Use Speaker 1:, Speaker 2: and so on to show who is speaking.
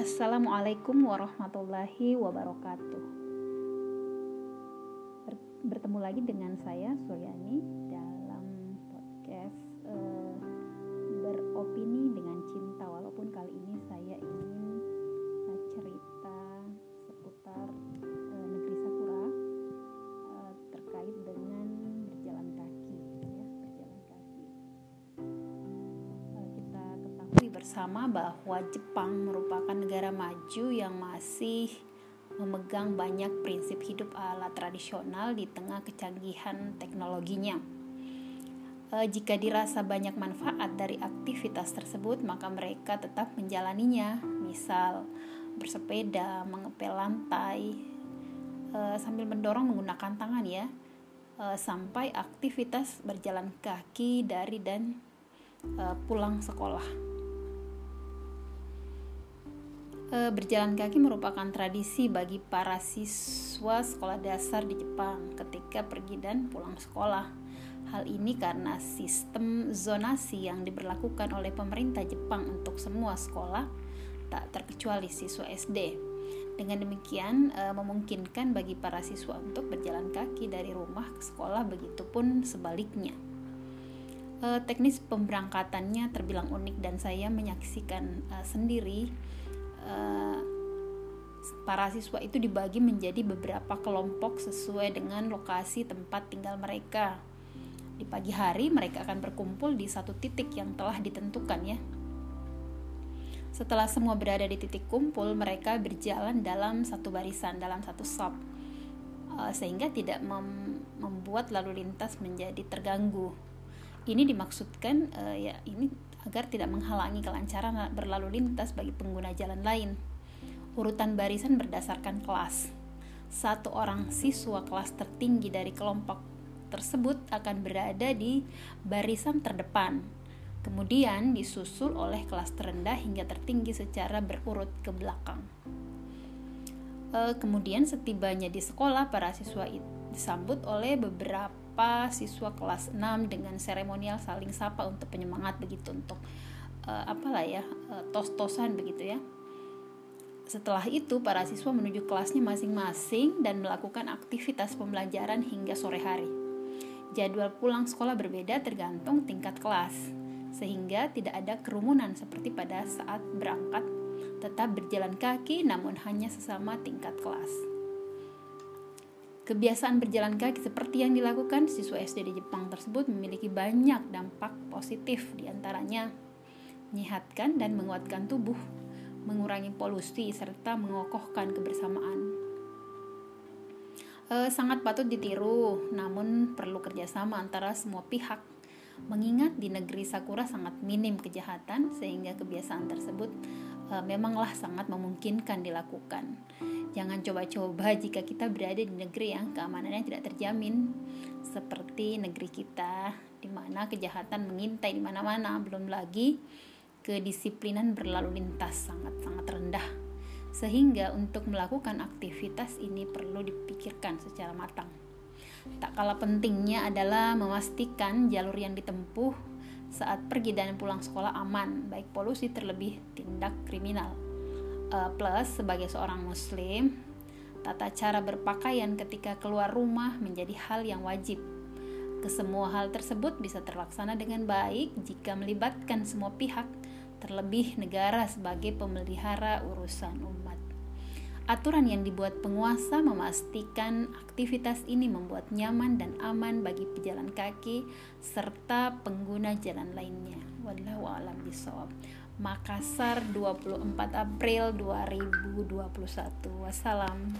Speaker 1: Assalamualaikum warahmatullahi wabarakatuh. Bertemu lagi dengan saya Suryani dalam podcast uh, bersama bahwa Jepang merupakan negara maju yang masih memegang banyak prinsip hidup ala tradisional di tengah kecanggihan teknologinya. E, jika dirasa banyak manfaat dari aktivitas tersebut, maka mereka tetap menjalaninya, misal bersepeda, mengepel lantai, e, sambil mendorong menggunakan tangan ya, e, sampai aktivitas berjalan kaki dari dan e, pulang sekolah. E, berjalan kaki merupakan tradisi bagi para siswa sekolah dasar di Jepang ketika pergi dan pulang sekolah. Hal ini karena sistem zonasi yang diberlakukan oleh pemerintah Jepang untuk semua sekolah, tak terkecuali siswa SD. Dengan demikian, e, memungkinkan bagi para siswa untuk berjalan kaki dari rumah ke sekolah, begitupun sebaliknya. E, teknis pemberangkatannya terbilang unik dan saya menyaksikan sendiri Eh, para siswa itu dibagi menjadi beberapa kelompok sesuai dengan lokasi tempat tinggal mereka. Di pagi hari mereka akan berkumpul di satu titik yang telah ditentukan ya. Setelah semua berada di titik kumpul, mereka berjalan dalam satu barisan, dalam satu sub, uh, sehingga tidak mem membuat lalu lintas menjadi terganggu. Ini dimaksudkan uh, ya ini agar tidak menghalangi kelancaran berlalu lintas bagi pengguna jalan lain. Urutan barisan berdasarkan kelas. Satu orang siswa kelas tertinggi dari kelompok tersebut akan berada di barisan terdepan. Kemudian disusul oleh kelas terendah hingga tertinggi secara berurut ke belakang. E, kemudian setibanya di sekolah, para siswa disambut oleh beberapa sapa siswa kelas 6 dengan seremonial saling sapa untuk penyemangat begitu untuk uh, apalah ya uh, tos-tosan begitu ya. Setelah itu para siswa menuju kelasnya masing-masing dan melakukan aktivitas pembelajaran hingga sore hari. Jadwal pulang sekolah berbeda tergantung tingkat kelas, sehingga tidak ada kerumunan seperti pada saat berangkat, tetap berjalan kaki namun hanya sesama tingkat kelas. Kebiasaan berjalan kaki seperti yang dilakukan siswa SD di Jepang tersebut memiliki banyak dampak positif di antaranya menyehatkan dan menguatkan tubuh, mengurangi polusi, serta mengokohkan kebersamaan. E, sangat patut ditiru, namun perlu kerjasama antara semua pihak. Mengingat di negeri Sakura sangat minim kejahatan, sehingga kebiasaan tersebut e, memanglah sangat memungkinkan dilakukan. Jangan coba-coba jika kita berada di negeri yang keamanannya tidak terjamin, seperti negeri kita, di mana kejahatan mengintai di mana-mana, belum lagi kedisiplinan berlalu lintas sangat-sangat rendah. Sehingga untuk melakukan aktivitas ini perlu dipikirkan secara matang. Tak kalah pentingnya adalah memastikan jalur yang ditempuh saat pergi dan pulang sekolah aman, baik polusi terlebih tindak kriminal. Uh, plus sebagai seorang muslim tata cara berpakaian ketika keluar rumah menjadi hal yang wajib. Kesemua hal tersebut bisa terlaksana dengan baik jika melibatkan semua pihak terlebih negara sebagai pemelihara urusan umat Aturan yang dibuat penguasa memastikan aktivitas ini membuat nyaman dan aman bagi pejalan kaki serta pengguna jalan lainnya. Wallahu a'lam bishawab. Makassar 24 April 2021 Wassalam